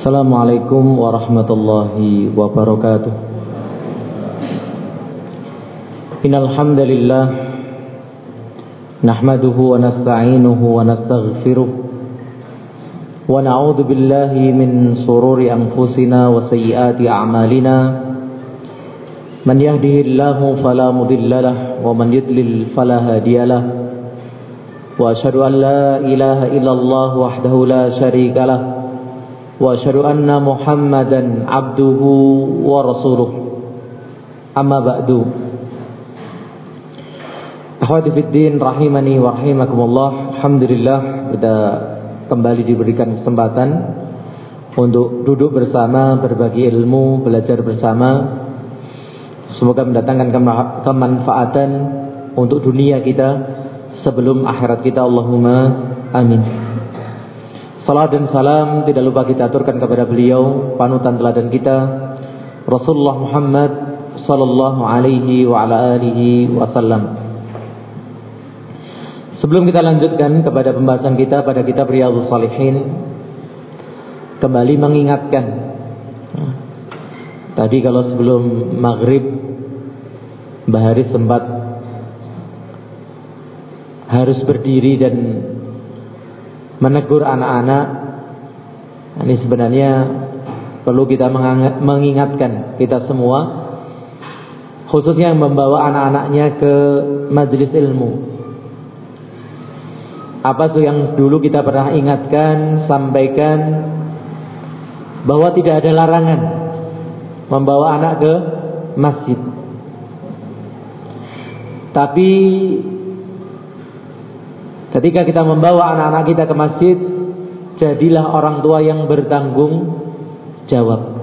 Assalamualaikum warahmatullahi wabarakatuh. Innal hamdalillah nahmaduhu wa nasta'inuhu wa nastaghfiruh wa na'udzu billahi min sururi anfusina wa sayyiati a'malina. Man yahdihillahu fala wa man yudlil fala. Wa asyhadu an la ilaha illallah wahdahu la syarika وأشهد أن محمدا عبده ورسوله أما بعد Akhwati fiddin rahimani wa rahimakumullah Alhamdulillah kita kembali diberikan kesempatan Untuk duduk bersama, berbagi ilmu, belajar bersama Semoga mendatangkan kemanfaatan untuk dunia kita Sebelum akhirat kita Allahumma amin Salam dan salam tidak lupa kita aturkan kepada beliau Panutan teladan kita Rasulullah Muhammad Sallallahu alaihi wa ala alihi wasallam. Sebelum kita lanjutkan kepada pembahasan kita pada kitab Riyadhus Salihin kembali mengingatkan tadi kalau sebelum maghrib Mbah Haris sempat harus berdiri dan menegur anak-anak ini sebenarnya perlu kita mengingatkan kita semua khususnya yang membawa anak-anaknya ke majelis ilmu apa tuh yang dulu kita pernah ingatkan, sampaikan bahwa tidak ada larangan membawa anak ke masjid. Tapi ketika kita membawa anak-anak kita ke masjid, jadilah orang tua yang bertanggung jawab.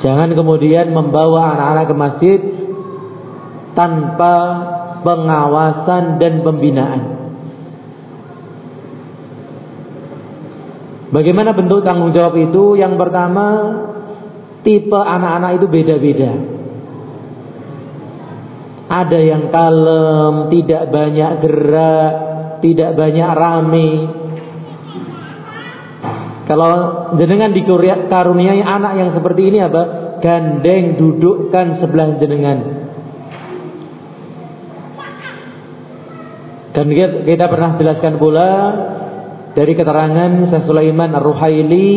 Jangan kemudian membawa anak-anak ke masjid tanpa pengawasan dan pembinaan. Bagaimana bentuk tanggung jawab itu? Yang pertama, tipe anak-anak itu beda-beda. Ada yang kalem, tidak banyak gerak, tidak banyak rame. Kalau jenengan dikaruniai anak yang seperti ini apa? Gandeng dudukkan sebelah jenengan. Dan kita pernah jelaskan pula dari keterangan Syekh Sulaiman Ar-Ruhaili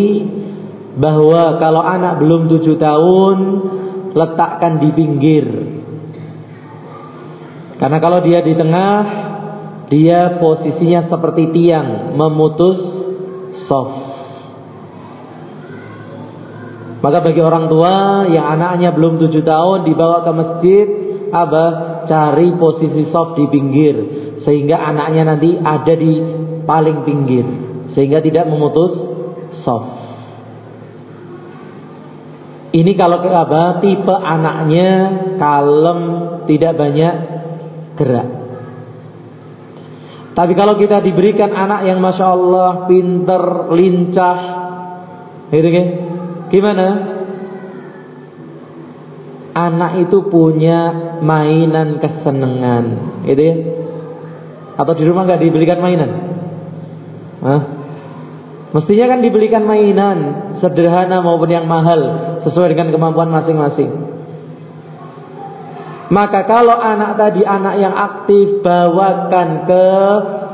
bahwa kalau anak belum tujuh tahun letakkan di pinggir. Karena kalau dia di tengah dia posisinya seperti tiang memutus soft. Maka bagi orang tua yang anaknya belum tujuh tahun dibawa ke masjid, apa? Cari posisi soft di pinggir sehingga anaknya nanti ada di paling pinggir sehingga tidak memutus soft. Ini kalau apa? Tipe anaknya kalem, tidak banyak gerak. Tapi kalau kita diberikan anak yang masya Allah pinter, lincah, gitu kan? Gimana? Anak itu punya mainan kesenangan, gitu ya? Atau di rumah nggak dibelikan mainan? Hah? Mestinya kan dibelikan mainan sederhana maupun yang mahal sesuai dengan kemampuan masing-masing. Maka kalau anak tadi anak yang aktif bawakan ke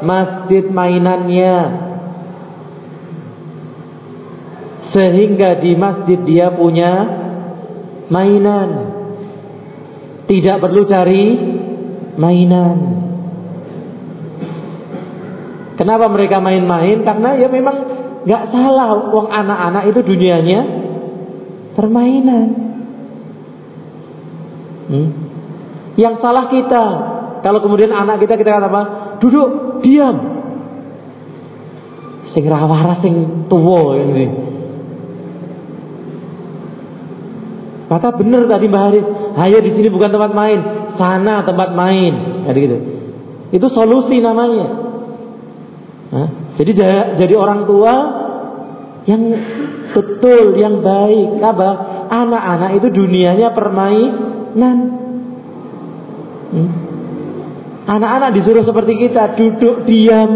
masjid mainannya. Sehingga di masjid dia punya mainan. Tidak perlu cari mainan. Kenapa mereka main-main? Karena ya memang nggak salah. Uang anak-anak itu dunianya permainan. Hmm? Yang salah kita. Kalau kemudian anak kita kita kata apa? Duduk, diam. Sing rawara sing tuwo ini. Maka benar tadi Mbak Haris, Ayo di sini bukan tempat main, sana tempat main. Jadi gitu. Itu solusi namanya. Jadi jadi orang tua yang betul, yang baik. Apa? Anak-anak itu dunianya permainan. Hmm? Anak-anak disuruh seperti kita, duduk diam.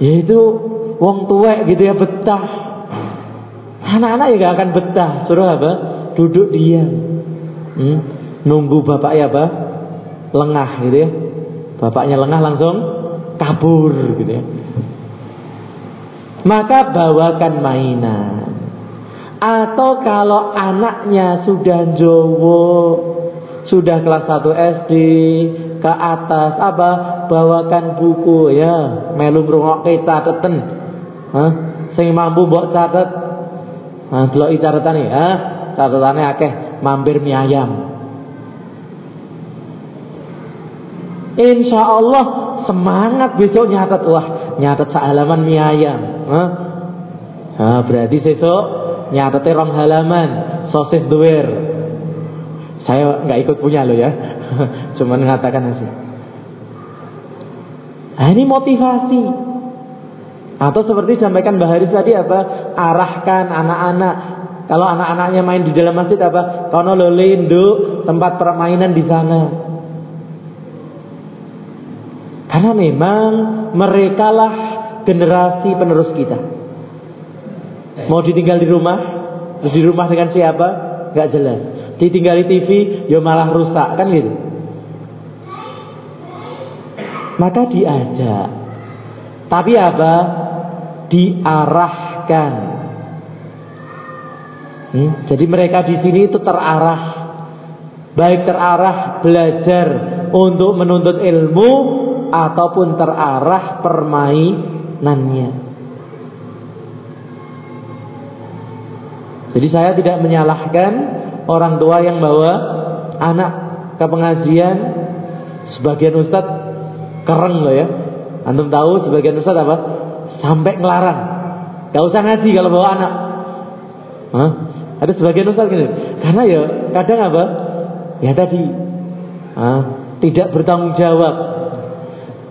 Yaitu wong tua gitu ya betah. Anak-anak ya gak akan betah. Suruh apa? Duduk diam. Hmm? Nunggu bapak ya apa? Lengah gitu ya. Bapaknya lengah langsung kabur gitu ya. Maka bawakan mainan. Atau kalau anaknya sudah jowo, sudah kelas 1 SD, ke atas apa? Bawakan buku ya, melu ngrungokke cateten. Hah? Sing mampu mbok catet. Nah, delok catetane ya, catetane akeh, mampir mie ayam. Insya Allah semangat besok nyatet wah nyatet halaman mie ayam. Hah? Nah, berarti besok nyatetnya rong halaman sosis duwer. Saya nggak ikut punya lo ya, cuma mengatakan aja. Nah, ini motivasi. Atau seperti sampaikan Mbak Haris tadi apa? Arahkan anak-anak. Kalau anak-anaknya main di dalam masjid apa? Kono lo tempat permainan di sana. Karena memang mereka lah generasi penerus kita. Mau ditinggal di rumah, terus di rumah dengan siapa? Gak jelas. Ditinggal di TV, ya malah rusak kan gitu. Maka diajak. Tapi apa? Diarahkan. Hmm? Jadi mereka di sini itu terarah. Baik terarah belajar untuk menuntut ilmu ataupun terarah permainannya. Jadi saya tidak menyalahkan orang tua yang bawa anak ke pengajian sebagian ustad keren loh ya. Antum tahu sebagian ustad apa? Sampai ngelarang. Gak usah ngaji kalau bawa anak. Hah? Ada sebagian ustad gitu. Karena ya kadang apa? Ya tadi. Hah? Tidak bertanggung jawab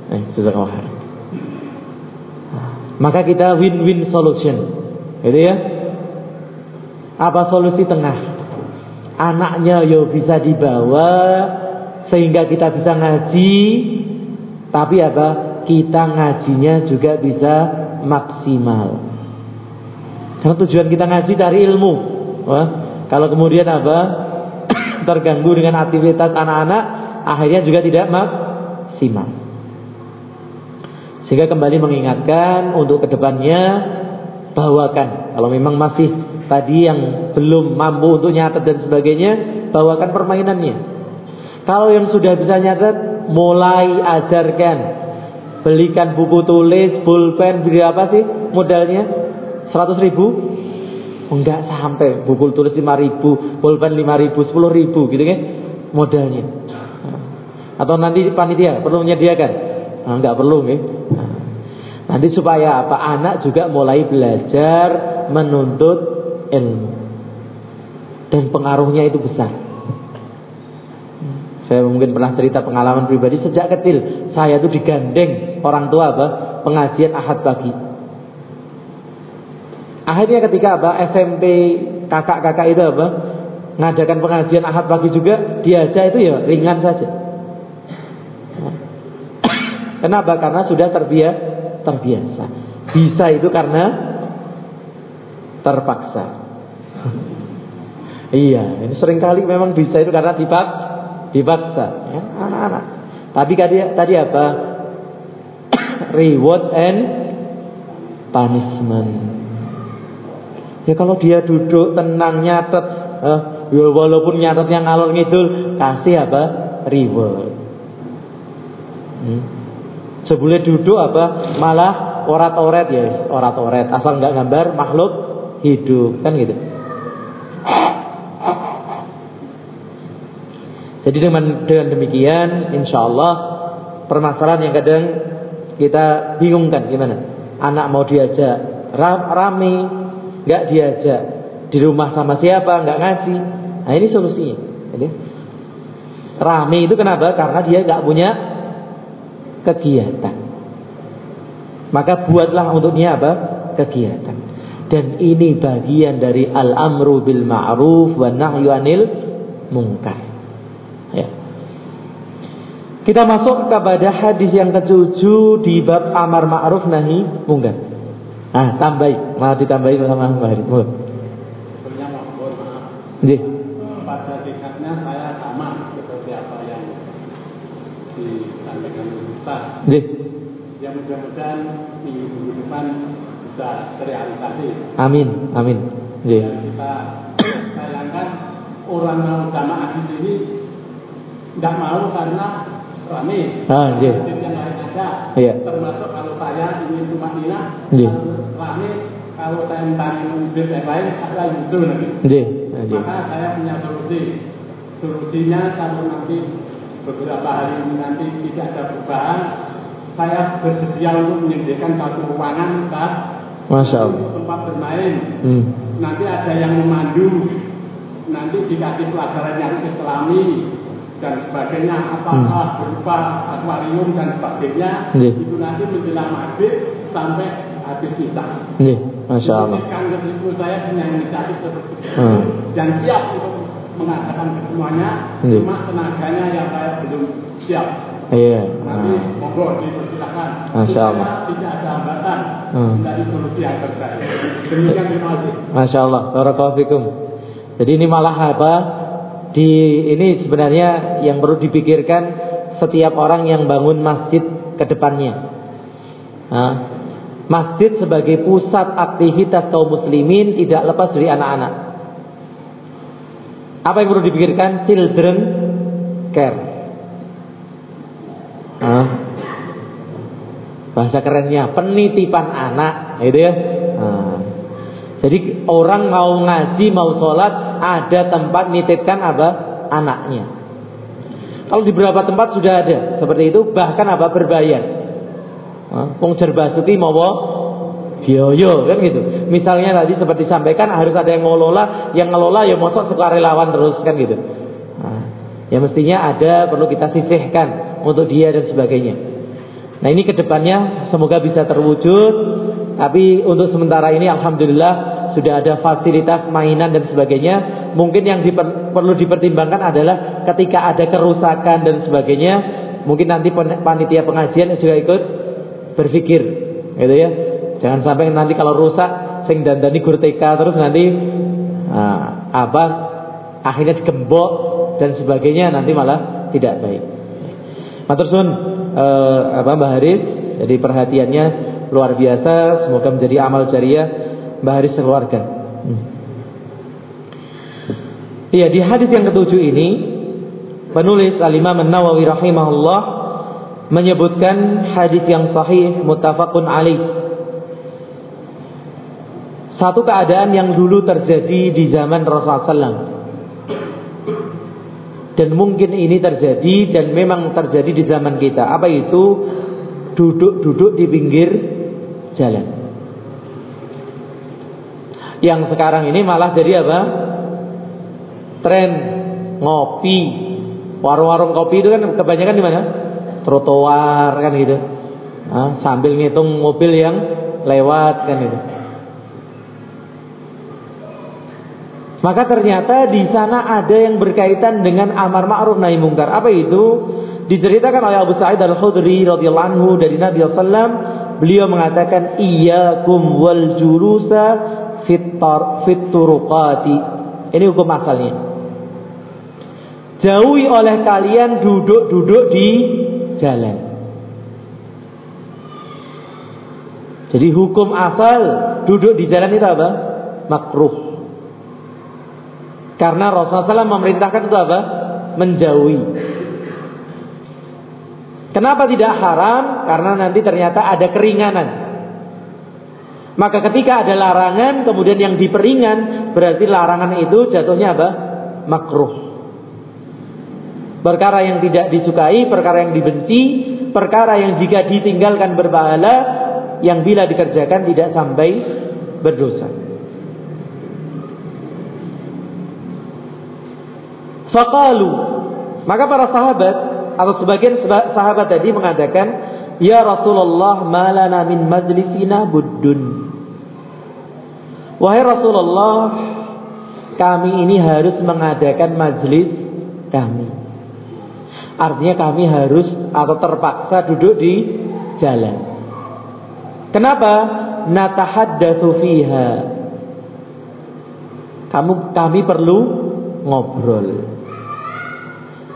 Eh, Maka kita win-win solution. Gitu ya. Apa solusi tengah? Anaknya yo bisa dibawa sehingga kita bisa ngaji, tapi apa? Kita ngajinya juga bisa maksimal. Karena tujuan kita ngaji cari ilmu. Wah, kalau kemudian apa? terganggu dengan aktivitas anak-anak, akhirnya juga tidak maksimal. Sehingga kembali mengingatkan untuk ke depannya bawakan. Kalau memang masih tadi yang belum mampu untuk nyatet dan sebagainya, bawakan permainannya. Kalau yang sudah bisa nyatet, mulai ajarkan. Belikan buku tulis, pulpen, beli apa sih modalnya? 100 ribu? Enggak sampai buku tulis 5 ribu, pulpen 5 ribu, 10 ribu gitu kan modalnya. Atau nanti panitia perlu menyediakan Nah, enggak perlu nih. Nah, nanti supaya apa? Anak juga mulai belajar menuntut ilmu. Dan pengaruhnya itu besar. Saya mungkin pernah cerita pengalaman pribadi sejak kecil. Saya tuh digandeng orang tua apa? Pengajian ahad pagi. Akhirnya ketika apa? SMP kakak-kakak itu apa? Ngadakan pengajian ahad pagi juga diajak itu ya ringan saja. Kenapa? Karena sudah terbiasa. Bisa itu karena terpaksa. iya, ini sering kali memang bisa itu karena dipak, dipaksa. Ya, anak-anak. Tapi tadi, tadi apa? Reward and punishment. Ya kalau dia duduk tenang nyatet, eh, ya walaupun nyatetnya ngalor ngidul, kasih apa? Reward. Hmm. Sebelum duduk apa malah orat-oret ya, orat-oret. Asal nggak gambar makhluk hidup kan gitu. Jadi dengan dengan demikian, insya Allah permasalahan yang kadang kita bingungkan gimana? Anak mau diajak ram, rame, nggak diajak di rumah sama siapa, nggak ngaji. Nah ini solusinya. Jadi, rame itu kenapa? Karena dia nggak punya kegiatan. Maka buatlah untuknya apa? Kegiatan. Dan ini bagian dari al-amru bil ma'ruf wa nahyu anil munkar. Ya. Kita masuk kepada hadis yang ketujuh di bab amar ma'ruf nahi mungkar. Ah, tambahi, malah ditambahi sama Mbak Haris. Mohon. Nggih. Pada tingkatnya saya sama seperti apa yang disampaikan Ustaz. Nggih. Ya mudah-mudahan minggu depan bisa terrealisasi. Amin, amin. Dan kita sayangkan orang mau jamaah di sini tidak mau karena rame. Ah. Masjid yang lain ada. Iya. Termasuk kalau saya ingin cuma Nina, Nggih. rame. Kalau saya tanya masjid yang lain ada betul nanti. Nggih. Nggih. Maka saya punya solusi. Solusinya kalau nanti beberapa hari ini nanti tidak ada perubahan, saya bersedia untuk menyediakan satu ruangan Ustaz, Masya Allah. tempat bermain. Hmm. Nanti ada yang memandu, nanti dikasih pelajaran yang islami dan sebagainya, apakah berupa akuarium dan sebagainya, Iya. itu nanti menjelang maghrib sampai habis sisa. Nggih. Masya Allah. Kan saya punya inisiatif seperti itu Hmm. dan siap untuk mengadakan semuanya, Iya. cuma tenaganya yang saya belum siap. Iya. Nanti Ah. monggo dipersilakan. Masya Allah. Tidak ada hambatan Hmm. Masya Allah, Barakallahu. Jadi ini malah apa? Di ini sebenarnya yang perlu dipikirkan setiap orang yang bangun masjid ke depannya. Nah, masjid sebagai pusat aktivitas kaum muslimin tidak lepas dari anak-anak. Apa yang perlu dipikirkan? Children care. Nah, bahasa kerennya penitipan anak, gitu ya. Nah, jadi orang mau ngaji, mau sholat, ada tempat nitipkan apa? Anaknya. Kalau di beberapa tempat sudah ada seperti itu, bahkan apa berbayar. Wong Basuki mau biaya kan gitu. Misalnya tadi seperti disampaikan harus ada yang ngelola, yang ngelola ya mosok sukarelawan terus kan gitu. Nah, ya mestinya ada perlu kita sisihkan untuk dia dan sebagainya. Nah ini ke depannya semoga bisa terwujud. Tapi untuk sementara ini Alhamdulillah sudah ada fasilitas mainan dan sebagainya. Mungkin yang diper, perlu dipertimbangkan adalah ketika ada kerusakan dan sebagainya. Mungkin nanti panitia pengajian juga ikut berpikir, gitu ya. Jangan sampai nanti kalau rusak, sing dandani gur TK terus nanti ah, apa akhirnya digembok dan sebagainya nanti malah tidak baik. Matur suwun eh, apa Mbah Haris, jadi perhatiannya luar biasa, semoga menjadi amal jariah Mbah Haris sekeluarga. Hmm. Iya, di hadis yang ketujuh ini penulis Al-Imam An-Nawawi rahimahullah menyebutkan hadis yang sahih muttafaqun alaih. Satu keadaan yang dulu terjadi di zaman Rasulullah dan mungkin ini terjadi dan memang terjadi di zaman kita. Apa itu? Duduk-duduk di pinggir jalan. Yang sekarang ini malah jadi apa? Tren ngopi. Warung-warung kopi itu kan kebanyakan di mana? Trotoar kan gitu. Nah, sambil ngitung mobil yang lewat kan gitu. Maka ternyata di sana ada yang berkaitan dengan amar ma'ruf nahi mungkar. Apa itu? Diceritakan oleh Abu Sa'id Al-Khudri radhiyallahu anhu dari Nabi sallam, beliau mengatakan iyyakum wal julusa fitar fituruqati. Ini hukum asalnya. Jauhi oleh kalian duduk-duduk di jalan. Jadi hukum asal duduk di jalan itu apa? Makruh. Karena Rasulullah SAW memerintahkan itu apa? Menjauhi. Kenapa tidak haram? Karena nanti ternyata ada keringanan. Maka ketika ada larangan, kemudian yang diperingan, berarti larangan itu jatuhnya apa? Makruh. Perkara yang tidak disukai, perkara yang dibenci, perkara yang jika ditinggalkan berpahala, yang bila dikerjakan tidak sampai berdosa. Faqalu maka para sahabat atau sebagian sahabat tadi mengatakan ya Rasulullah malana min majlisina buddun Wahai Rasulullah kami ini harus mengadakan majlis kami Artinya kami harus atau terpaksa duduk di jalan. Kenapa? Natahaddatsu fiha. Kamu kami perlu ngobrol.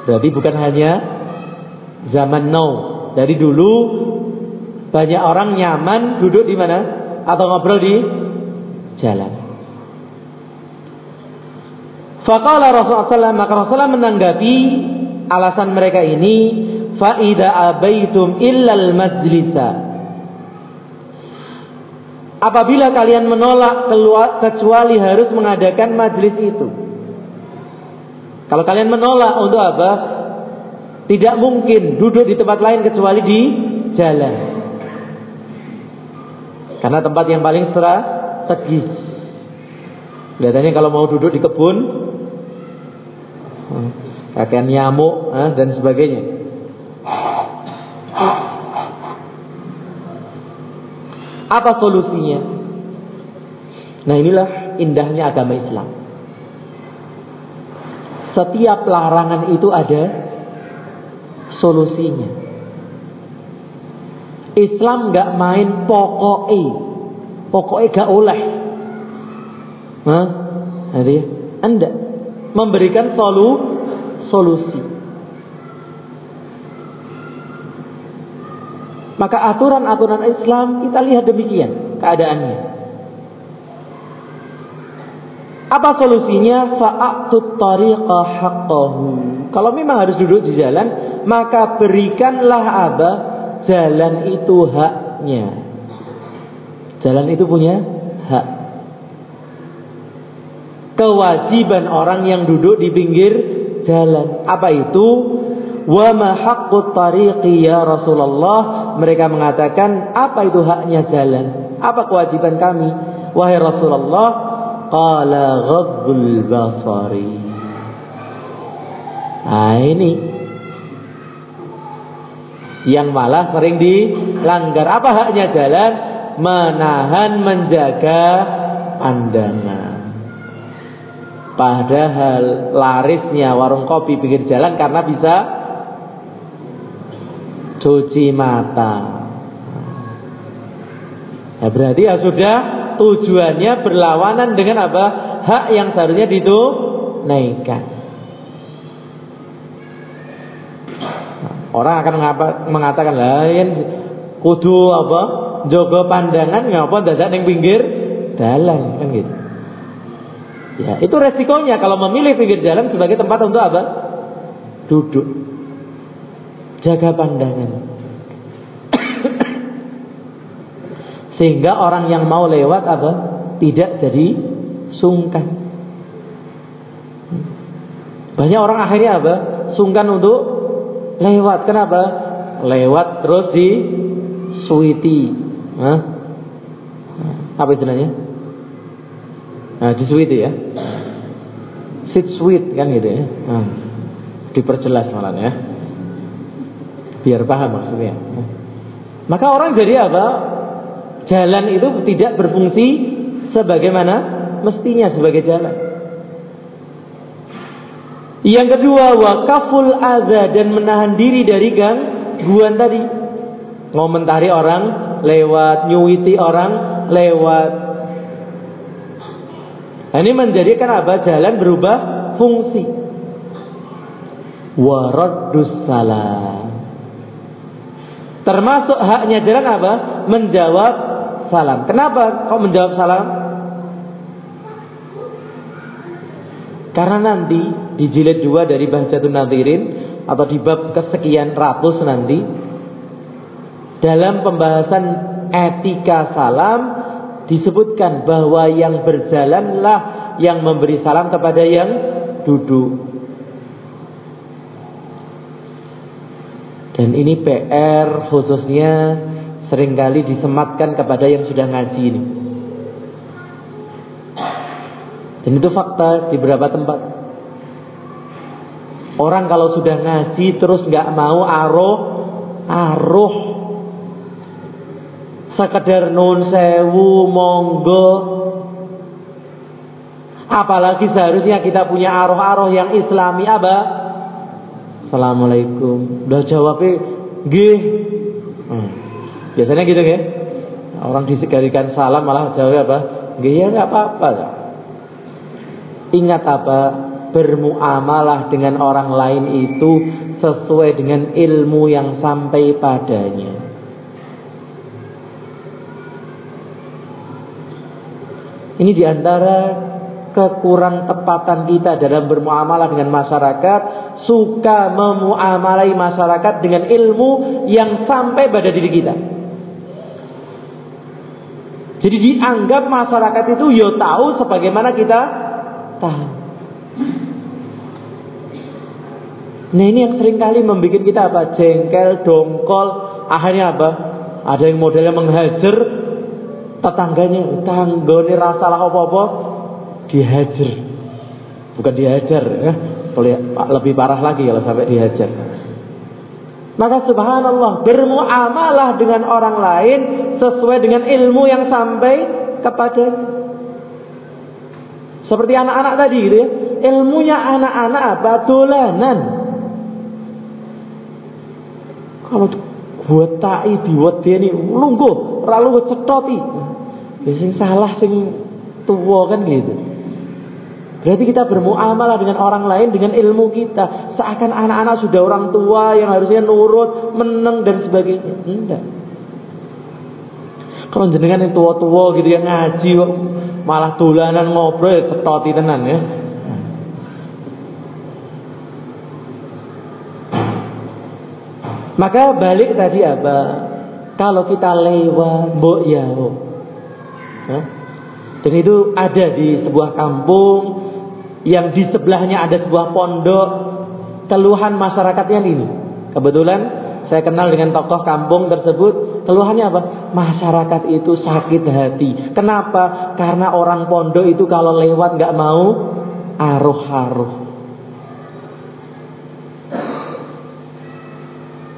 Berarti bukan hanya zaman now. Dari dulu banyak orang nyaman duduk di mana? Atau ngobrol di jalan. Faqala Rasulullah SAW, maka Rasulullah menanggapi alasan mereka ini, faida abaitum illal majlisa. Apabila kalian menolak kecuali harus mengadakan majlis itu. Kalau kalian menolak untuk apa? Tidak mungkin duduk di tempat lain kecuali di jalan. Karena tempat yang paling strategis. Kelihatannya kalau mau duduk di kebun, kakek nyamuk dan sebagainya. Apa solusinya? Nah inilah indahnya agama Islam. Setiap larangan itu ada solusinya. Islam nggak main pokoknya, pokoknya gak oleh. Hah? Ada Anda memberikan solu, solusi. Maka aturan-aturan Islam kita lihat demikian keadaannya. Apa solusinya? Fa'atut tariqa haqqahu. Kalau memang harus duduk di jalan, maka berikanlah apa? Jalan itu haknya. Jalan itu punya hak. Kewajiban orang yang duduk di pinggir jalan. Apa itu? Wa ma haqqut tariqi ya Rasulullah? Mereka mengatakan, apa itu haknya jalan? Apa kewajiban kami? Wahai Rasulullah, qala ghaddul basari. Nah, ini yang malah sering dilanggar. Apa haknya jalan? Menahan, menjaga pandangan. Padahal larisnya warung kopi pinggir jalan karena bisa cuci mata. Nah, berarti ya sudah tujuannya berlawanan dengan apa? Hak yang seharusnya ditunaikan. Orang akan mengatakan lain kudu apa? Jogo pandangan ngapa dadak ning pinggir dalan kan gitu. Ya, itu resikonya kalau memilih pinggir jalan sebagai tempat untuk apa? Duduk. Jaga pandangan. Sehingga orang yang mau lewat apa? Tidak jadi sungkan. Banyak orang akhirnya apa? Sungkan untuk lewat. Kenapa? Lewat terus di suiti. Hah? Apa istilahnya? Nah, di suiti ya. Sit sweet kan gitu ya. Nah, diperjelas malah ya. Biar paham maksudnya. Maka orang jadi apa? Jalan itu tidak berfungsi sebagaimana mestinya sebagai jalan. Yang kedua, wakaful azza dan menahan diri dari gangguan tadi. Ngomentari orang lewat, nyuiti orang lewat. Nah, ini menjadikan apa? Jalan berubah fungsi. Waraddus salam. Termasuk haknya jalan apa? Menjawab salam. Kenapa kok menjawab salam? Karena nanti di jilid 2 dari Bahjatun Nadirin atau di bab kesekian ratus nanti dalam pembahasan etika salam disebutkan bahwa yang berjalanlah yang memberi salam kepada yang duduk. Dan ini PR khususnya sering kali disematkan kepada yang sudah ngaji ini. Dan itu fakta di beberapa tempat. Orang kalau sudah ngaji terus nggak mau aroh, aroh, sekedar nun sewu monggo. Apalagi seharusnya kita punya aroh-aroh yang islami apa? Assalamualaikum. Udah jawabnya gih. Hmm. Biasanya gitu ya. Orang disekalikan salam malah jawab apa? Gih ya apa-apa. Ingat apa? Bermuamalah dengan orang lain itu sesuai dengan ilmu yang sampai padanya. Ini di antara kekurang tepatan kita dalam bermuamalah dengan masyarakat, suka memuamalai masyarakat dengan ilmu yang sampai pada diri kita. Jadi dianggap masyarakat itu yo ya tahu sebagaimana kita tahu. Nah ini yang sering kali membuat kita apa? Jengkel, dongkol, akhirnya apa? Ada yang modelnya menghajar tetangganya, tanggone rasalah apa-apa, dihajar. Bukan dihajar ya. Lebih parah lagi kalau sampai dihajar. Maka subhanallah bermuamalah dengan orang lain sesuai dengan ilmu yang sampai kepada seperti anak-anak tadi gitu ya. Ilmunya anak-anak apa? Dolanan. Kalau buat tai diwedeni lungguh, lalu cetoti. Ya sing salah sing tua kan gitu. Berarti kita bermuamalah dengan orang lain dengan ilmu kita. Seakan anak-anak sudah orang tua yang harusnya nurut, meneng dan sebagainya. Enggak. Kalau jenengan yang tua-tua gitu yang ngaji malah tulanan ngobrol ya ketoti tenan ya. Maka balik tadi apa? Kalau kita lewat, mbok ya. Dan itu ada di sebuah kampung yang di sebelahnya ada sebuah pondok. Keluhan masyarakatnya ini. Kebetulan saya kenal dengan tokoh kampung tersebut. Keluhannya apa? Masyarakat itu sakit hati. Kenapa? Karena orang pondok itu kalau lewat nggak mau aruh-aruh.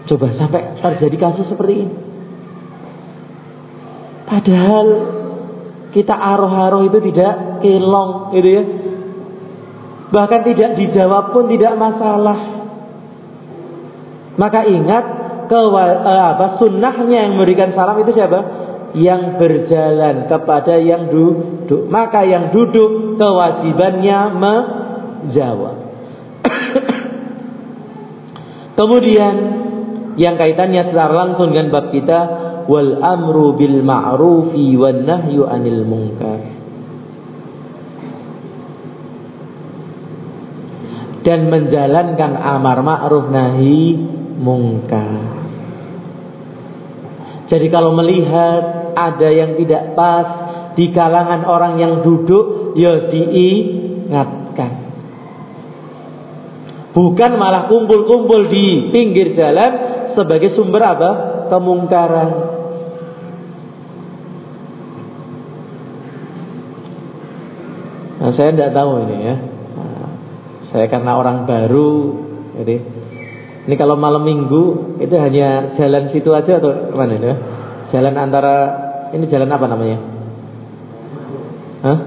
Coba sampai terjadi kasus seperti ini. Padahal kita aruh-aruh itu tidak kelong gitu ya Bahkan tidak dijawab pun tidak masalah. Maka ingat ke eh, apa sunnahnya yang memberikan salam itu siapa? Yang berjalan kepada yang duduk. Maka yang duduk kewajibannya menjawab. Kemudian yang kaitannya secara langsung dengan bab kita wal amru bil ma'rufi wan nahyu anil munkar. Dan menjalankan amar ma'ruf nahi mungkar. Jadi kalau melihat ada yang tidak pas di kalangan orang yang duduk, ya diingatkan. Bukan malah kumpul-kumpul di pinggir jalan sebagai sumber apa? Kemungkaran. Nah, saya tidak tahu ini ya. Saya karena orang baru, jadi ini kalau malam minggu itu hanya jalan situ aja atau mana ya? Jalan antara ini jalan apa namanya? Hah?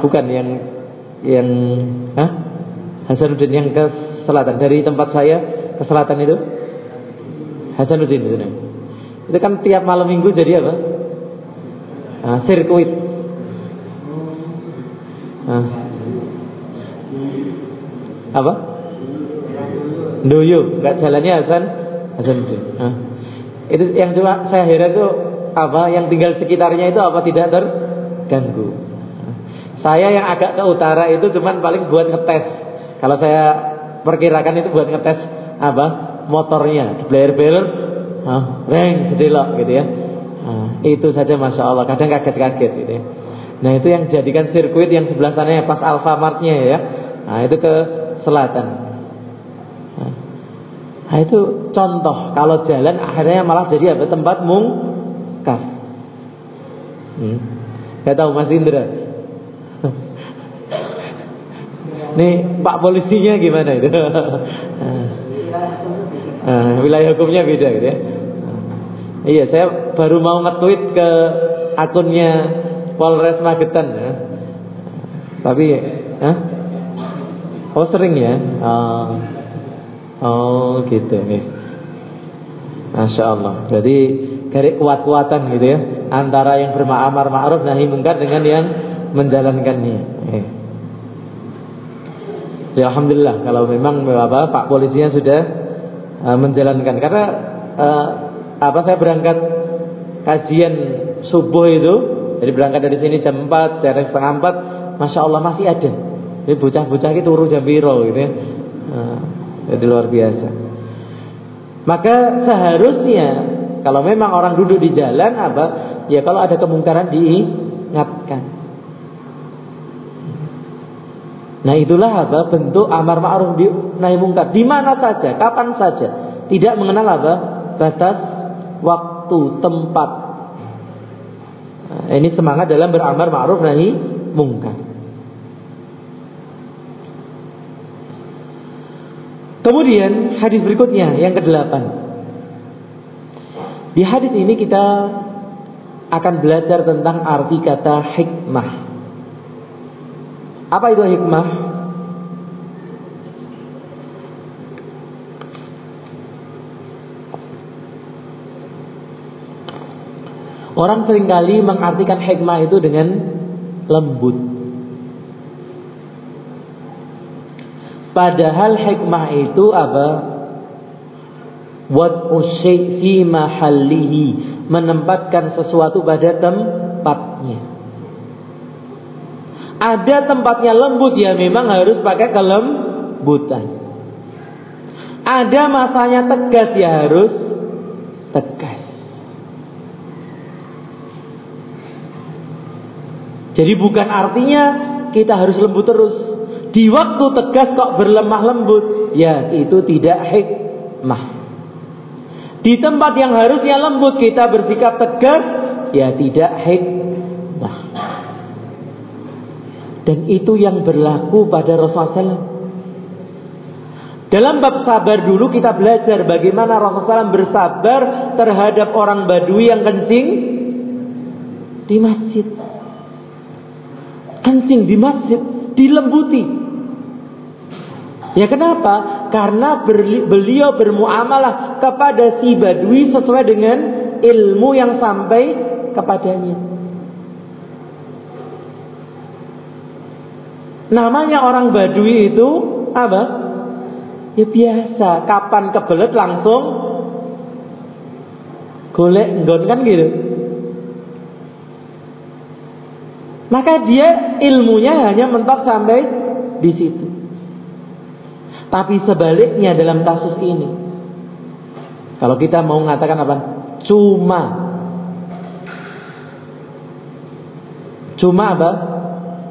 Bukan yang yang hah? Hasanuddin yang ke selatan dari tempat saya ke selatan itu Hasanuddin itu. Itu kan tiap malam minggu jadi apa? Nah, sirkuit. Nah, apa? Duyung, nggak jalannya Hasan Hasan Nah. Itu yang cuma saya heran itu apa yang tinggal sekitarnya itu apa tidak terganggu. Saya yang agak ke utara itu cuman paling buat ngetes. Kalau saya perkirakan itu buat ngetes apa motornya, blayer-blayer, ah, reng, sedelok gitu ya. Nah, itu saja masya Allah. Kadang kaget-kaget gitu ya. Nah itu yang jadikan sirkuit yang sebelah sana ya pas Alfamartnya ya. Nah itu ke selatan. Nah, itu contoh kalau jalan akhirnya malah jadi apa tempat mungkar. Hmm. Gak tahu Mas Indra. Nih Pak polisinya gimana itu? nah, wilayah hukumnya beda gitu ya. Iya, saya baru mau nge-tweet ke akunnya Polres Magetan ya. Tapi, Hah? Oh sering ya? Oh, Oh gitu nih. Masya Allah. Jadi dari kuat-kuatan gitu ya antara yang berma'amar ma'ruf nahi mungkar dengan yang menjalankannya. Eh. Ya alhamdulillah kalau memang apa Pak polisinya sudah uh, menjalankan karena uh, apa saya berangkat kajian subuh itu jadi berangkat dari sini jam 4 dari setengah 4 Masya Allah masih ada ini bocah-bocah itu turu jam biro gitu ya? Uh, jadi luar biasa. Maka seharusnya kalau memang orang duduk di jalan apa? Ya kalau ada kemungkaran diingatkan. Nah itulah apa? Bentuk amar ma'ruf di nahi mungkar. Di mana saja, kapan saja, tidak mengenal apa? Batas waktu, tempat. Nah, ini semangat dalam beramar ma'ruf nahi mungkar. Kemudian hadis berikutnya yang kedelapan. Di hadis ini kita akan belajar tentang arti kata hikmah. Apa itu hikmah? Orang sering kali mengartikan hikmah itu dengan lembut. Padahal hikmah itu apa? Wat fi mahallihi, menempatkan sesuatu pada tempatnya. Ada tempatnya lembut ya memang harus pakai kelembutan. Ada masanya tegas ya harus tegas. Jadi bukan artinya kita harus lembut terus. Di waktu tegas kok berlemah lembut, ya itu tidak hikmah. Di tempat yang harusnya lembut kita bersikap tegas, ya tidak hikmah. Dan itu yang berlaku pada Rasulullah SAW. Dalam bab sabar dulu kita belajar bagaimana Rasulullah SAW bersabar terhadap orang Badui yang kencing di masjid. Kencing di masjid, dilembuti. Ya kenapa? Karena beliau bermuamalah kepada si Badui sesuai dengan ilmu yang sampai kepadanya. Namanya orang Badui itu apa? Ya biasa, kapan kebelet langsung golek nggon kan gitu. Maka dia ilmunya hanya mentok sampai di situ. Tapi sebaliknya dalam kasus ini, kalau kita mau mengatakan apa? Cuma, cuma apa?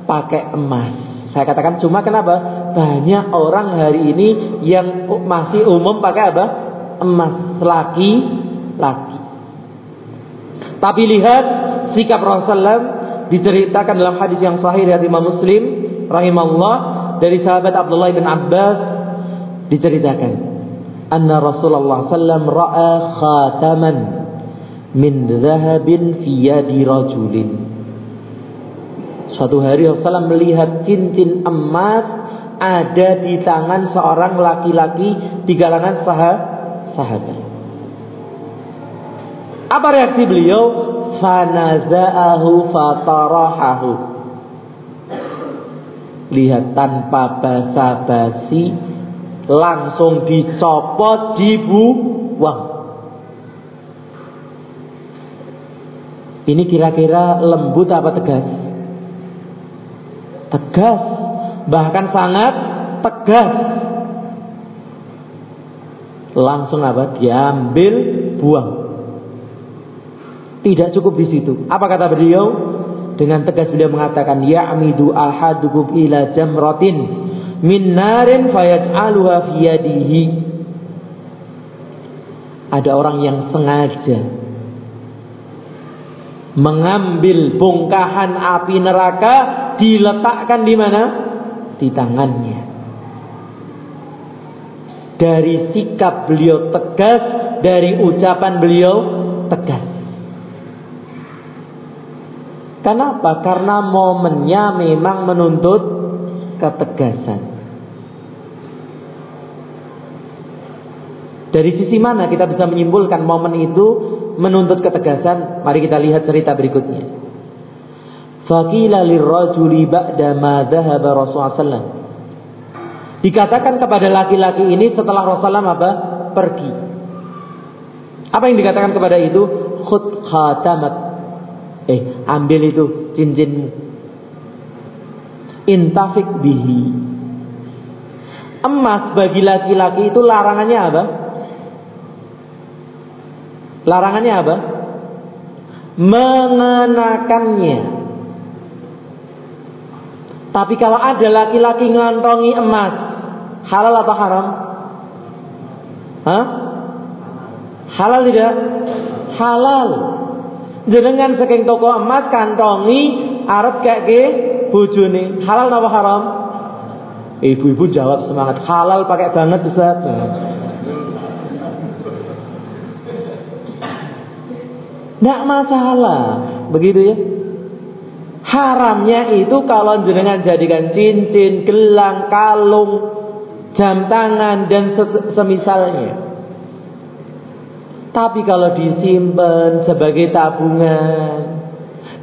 Pakai emas. Saya katakan cuma kenapa? Banyak orang hari ini yang masih umum pakai apa? Emas laki laki. Tapi lihat sikap Rasulullah diceritakan dalam hadis yang sahih dari Imam Muslim rahimahullah dari sahabat Abdullah bin Abbas diceritakan anna Rasulullah sallam ra'a khataman min dhahabin fi yadi rajulin Suatu hari Rasulullah melihat cincin emas ada di tangan seorang laki-laki di kalangan sahabat. Apa reaksi beliau? Fanaza'ahu fatarahahu. Lihat tanpa basa-basi langsung dicopot, dibuang. Ini kira-kira lembut apa tegas? tegas, bahkan sangat tegas. Langsung apa? Diambil, buang. Tidak cukup di situ. Apa kata beliau? Dengan tegas beliau mengatakan, Ya'midu ahadukum ila jamratin min narin fayaj'aluha fi yadihi. Ada orang yang sengaja mengambil bongkahan api neraka diletakkan di mana? Di tangannya. Dari sikap beliau tegas, dari ucapan beliau tegas. Kenapa? Karena momennya memang menuntut ketegasan. Dari sisi mana kita bisa menyimpulkan momen itu menuntut ketegasan? Mari kita lihat cerita berikutnya. Lirrajuli ba'da ma Rasulullah Dikatakan kepada laki-laki ini setelah Rasulullah apa? Pergi. Apa yang dikatakan kepada itu? Eh, ambil itu cincinmu. Intafik bihi. Emas bagi laki-laki itu larangannya apa? Larangannya apa? Mengenakannya. Tapi kalau ada laki-laki ngantongi emas, halal apa haram? Hah? Halal tidak? Halal. Jenengan saking toko emas kantongi arep kayak bojone. Halal apa haram? Ibu-ibu jawab semangat halal pakai banget Ustaz. Tidak masalah. Begitu ya. Haramnya itu kalau jenengan jadikan cincin, gelang, kalung, jam tangan dan semisalnya. Tapi kalau disimpan sebagai tabungan,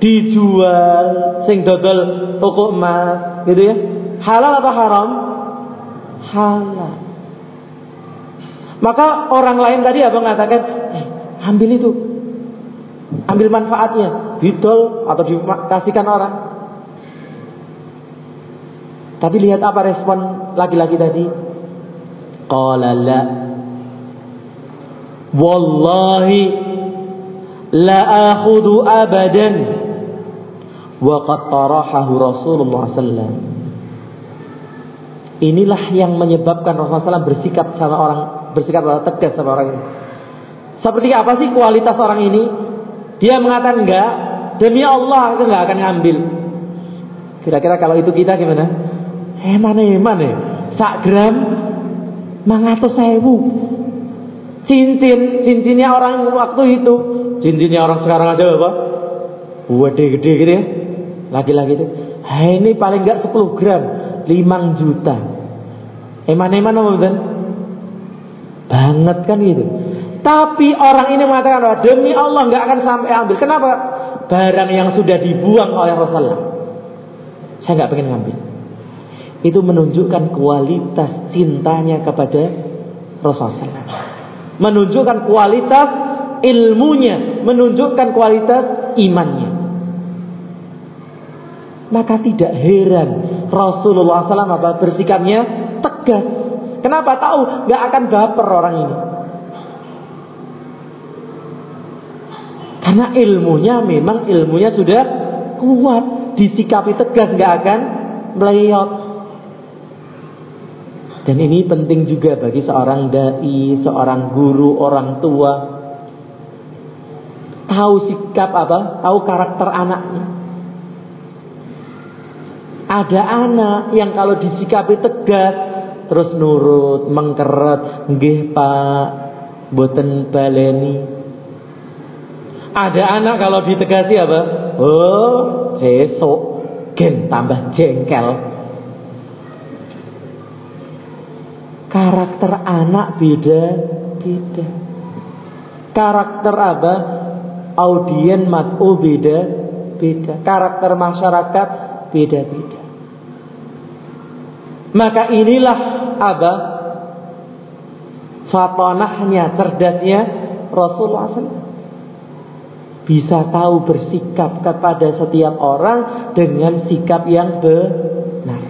dijual, sing dodol toko emas, gitu ya. Halal atau haram? Halal. Maka orang lain tadi apa mengatakan, eh, ambil itu, ambil manfaatnya, didol atau dikasihkan orang. Tapi lihat apa respon laki-laki tadi. Qala la. Wallahi la akhudu abadan. Wa tarahahu Rasulullah sallallahu Inilah yang menyebabkan Rasulullah SAW bersikap sama orang bersikap tegas sama orang ini. Seperti apa sih kualitas orang ini? Dia mengatakan enggak, demi Allah itu enggak akan ngambil. Kira-kira kalau itu kita gimana? Eman eman ya. Sak gram mangatus sewu. Cincin, cincinnya orang waktu itu. Cincinnya orang sekarang ada apa? Gede-gede gitu ya. Lagi-lagi itu. Hai ini paling enggak 10 gram. 5 juta. Eman-eman apa betul? Banget kan gitu. Tapi orang ini mengatakan bahwa demi Allah nggak akan sampai ambil. Kenapa? Barang yang sudah dibuang oleh Rasulullah. Saya nggak pengen ngambil. Itu menunjukkan kualitas cintanya kepada Rasulullah. Menunjukkan kualitas ilmunya, menunjukkan kualitas imannya. Maka tidak heran Rasulullah SAW bersikapnya tegas. Kenapa tahu? Gak akan baper orang ini. Karena ilmunya memang ilmunya sudah kuat. Disikapi tegas gak akan meleot. Dan ini penting juga bagi seorang dai, seorang guru, orang tua. Tahu sikap apa? Tahu karakter anaknya. Ada anak yang kalau disikapi tegas terus nurut, mengkeret, nggih Pak, boten baleni. Ada anak kalau ditegasi apa? Oh, besok gen tambah jengkel. Karakter anak beda beda. Karakter apa? Audien mat'u beda beda. Karakter masyarakat beda beda. Maka inilah apa? Fatonahnya, cerdasnya Rasulullah SAW bisa tahu bersikap kepada setiap orang dengan sikap yang benar.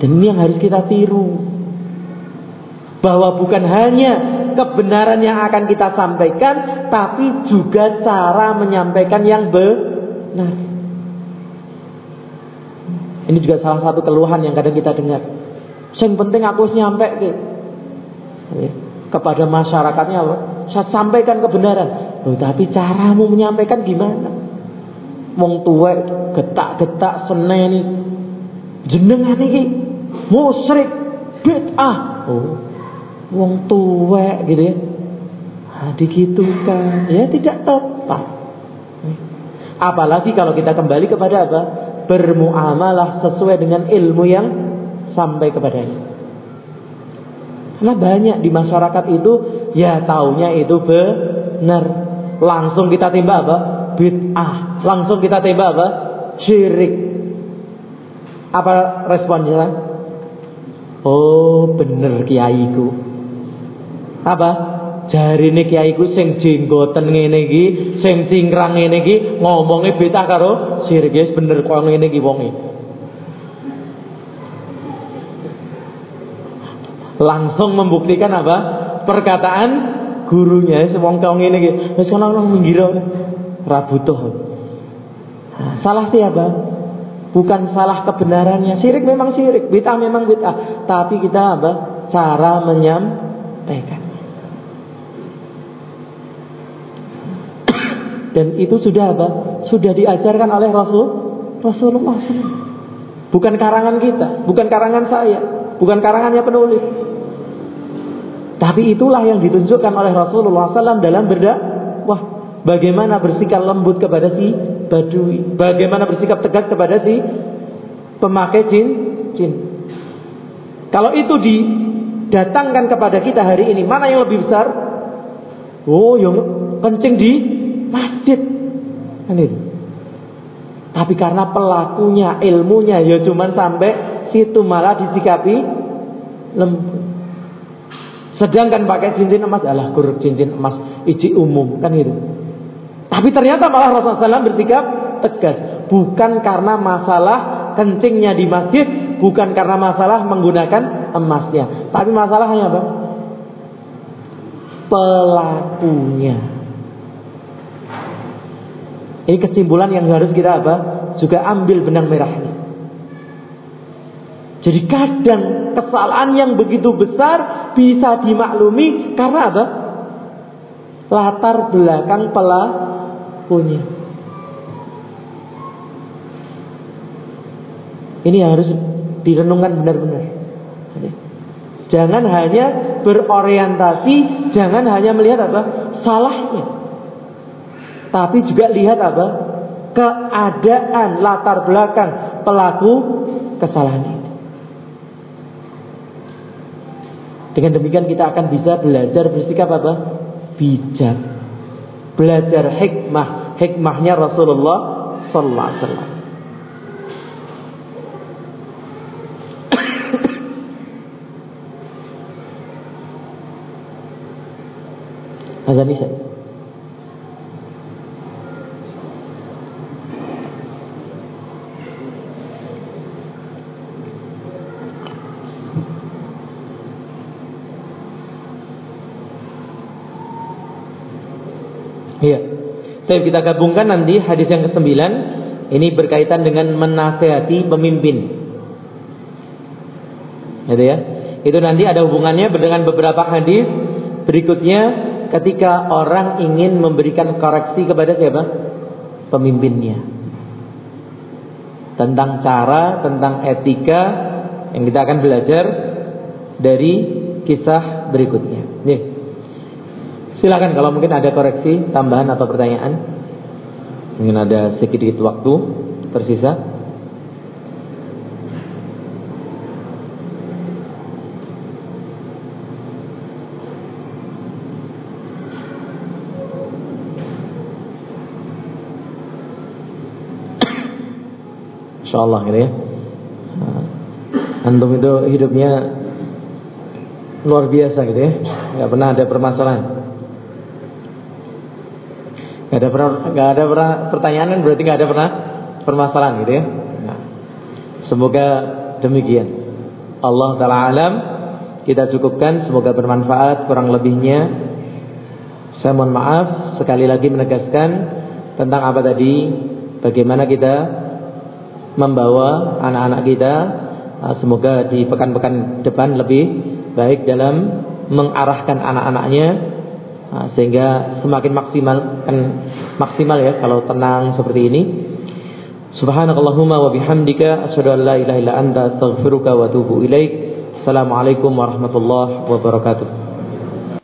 Dan ini yang harus kita tiru. Bahwa bukan hanya kebenaran yang akan kita sampaikan, tapi juga cara menyampaikan yang benar. Ini juga salah satu keluhan yang kadang kita dengar. Yang penting aku nyampe ke kepada masyarakatnya apa? Saya sampaikan kebenaran. Loh, tapi caramu menyampaikan gimana? Wong tua getak-getak seneni jenengan iki musyrik bid'ah. Oh. Wong tua gitu ya. Nah, kan Ya tidak tepat. Apalagi kalau kita kembali kepada apa? Bermuamalah sesuai dengan ilmu yang sampai kepadanya. Karena banyak di masyarakat itu ya taunya itu benar. Langsung kita tembak apa? Bid'ah. Langsung kita tembak apa? Syirik. Apa responnya? Oh, bener kiaiku. Apa? Jari ini kiaiku sing jenggoten ngene iki, sing cingkrang ngene iki ngomongnya beda karo syirik guys bener kok ngene iki wonge. Langsung membuktikan apa? Perkataan gurunya wong kau ngene iki. Wis kono nang minggir ora butuh. Salah siapa? Bukan salah kebenarannya. Syirik memang syirik, bid'ah memang bid'ah. Tapi kita apa? Cara menyampaikan. Dan itu sudah apa? Sudah diajarkan oleh Rasul Rasulullah SAW. Bukan karangan kita, bukan karangan saya, bukan karangannya penulis. Tapi itulah yang ditunjukkan oleh Rasulullah SAW dalam berdakwah. Bagaimana bersikap lembut kepada si badui, bagaimana bersikap tegas kepada si pemakai jin, jin. Kalau itu didatangkan kepada kita hari ini, mana yang lebih besar? Oh, yang kencing di masjid. Kan. Tapi karena pelakunya, ilmunya ya cuman sampai situ malah disikapi lembut. Sedangkan pakai cincin emas adalah kur cincin emas iji umum kan gitu. Tapi ternyata malah Rasulullah SAW bersikap tegas. Bukan karena masalah kencingnya di masjid, bukan karena masalah menggunakan emasnya, tapi masalahnya apa? Pelakunya. Ini kesimpulan yang harus kita apa? Juga ambil benang merahnya. Jadi kadang kesalahan yang begitu besar bisa dimaklumi karena apa? Latar belakang pelakunya. Ini yang harus direnungkan benar-benar. Jangan hanya berorientasi, jangan hanya melihat apa? Salahnya. Tapi juga lihat apa? Keadaan latar belakang pelaku kesalahan ini. Dengan demikian kita akan bisa belajar bersikap apa? Bijak. Belajar hikmah. Hikmahnya Rasulullah Sallallahu Alaihi Wasallam. Azan Isya. Iya. Tapi kita gabungkan nanti hadis yang ke-9 ini berkaitan dengan menasehati pemimpin. Gitu ya. Itu nanti ada hubungannya dengan beberapa hadis berikutnya ketika orang ingin memberikan koreksi kepada siapa? Pemimpinnya. Tentang cara, tentang etika yang kita akan belajar dari kisah berikutnya. Nih. Silakan kalau mungkin ada koreksi, tambahan atau pertanyaan. Mungkin ada sedikit waktu tersisa. Insyaallah gitu ya. Antum itu hidupnya luar biasa gitu ya. Gak pernah ada permasalahan. Gak ada pernah, gak ada pernah pertanyaan berarti gak ada pernah permasalahan gitu ya. Nah, semoga demikian. Allah taala alam kita cukupkan semoga bermanfaat kurang lebihnya saya mohon maaf sekali lagi menegaskan tentang apa tadi bagaimana kita membawa anak-anak kita nah, semoga di pekan-pekan depan lebih baik dalam mengarahkan anak-anaknya Nah, sehingga semakin maksimal kan maksimal ya kalau tenang seperti ini. Subhanakallahumma wa bihamdika asyhadu an la ilaha illa anta astaghfiruka wa atubu ilaik. Assalamualaikum warahmatullahi wabarakatuh.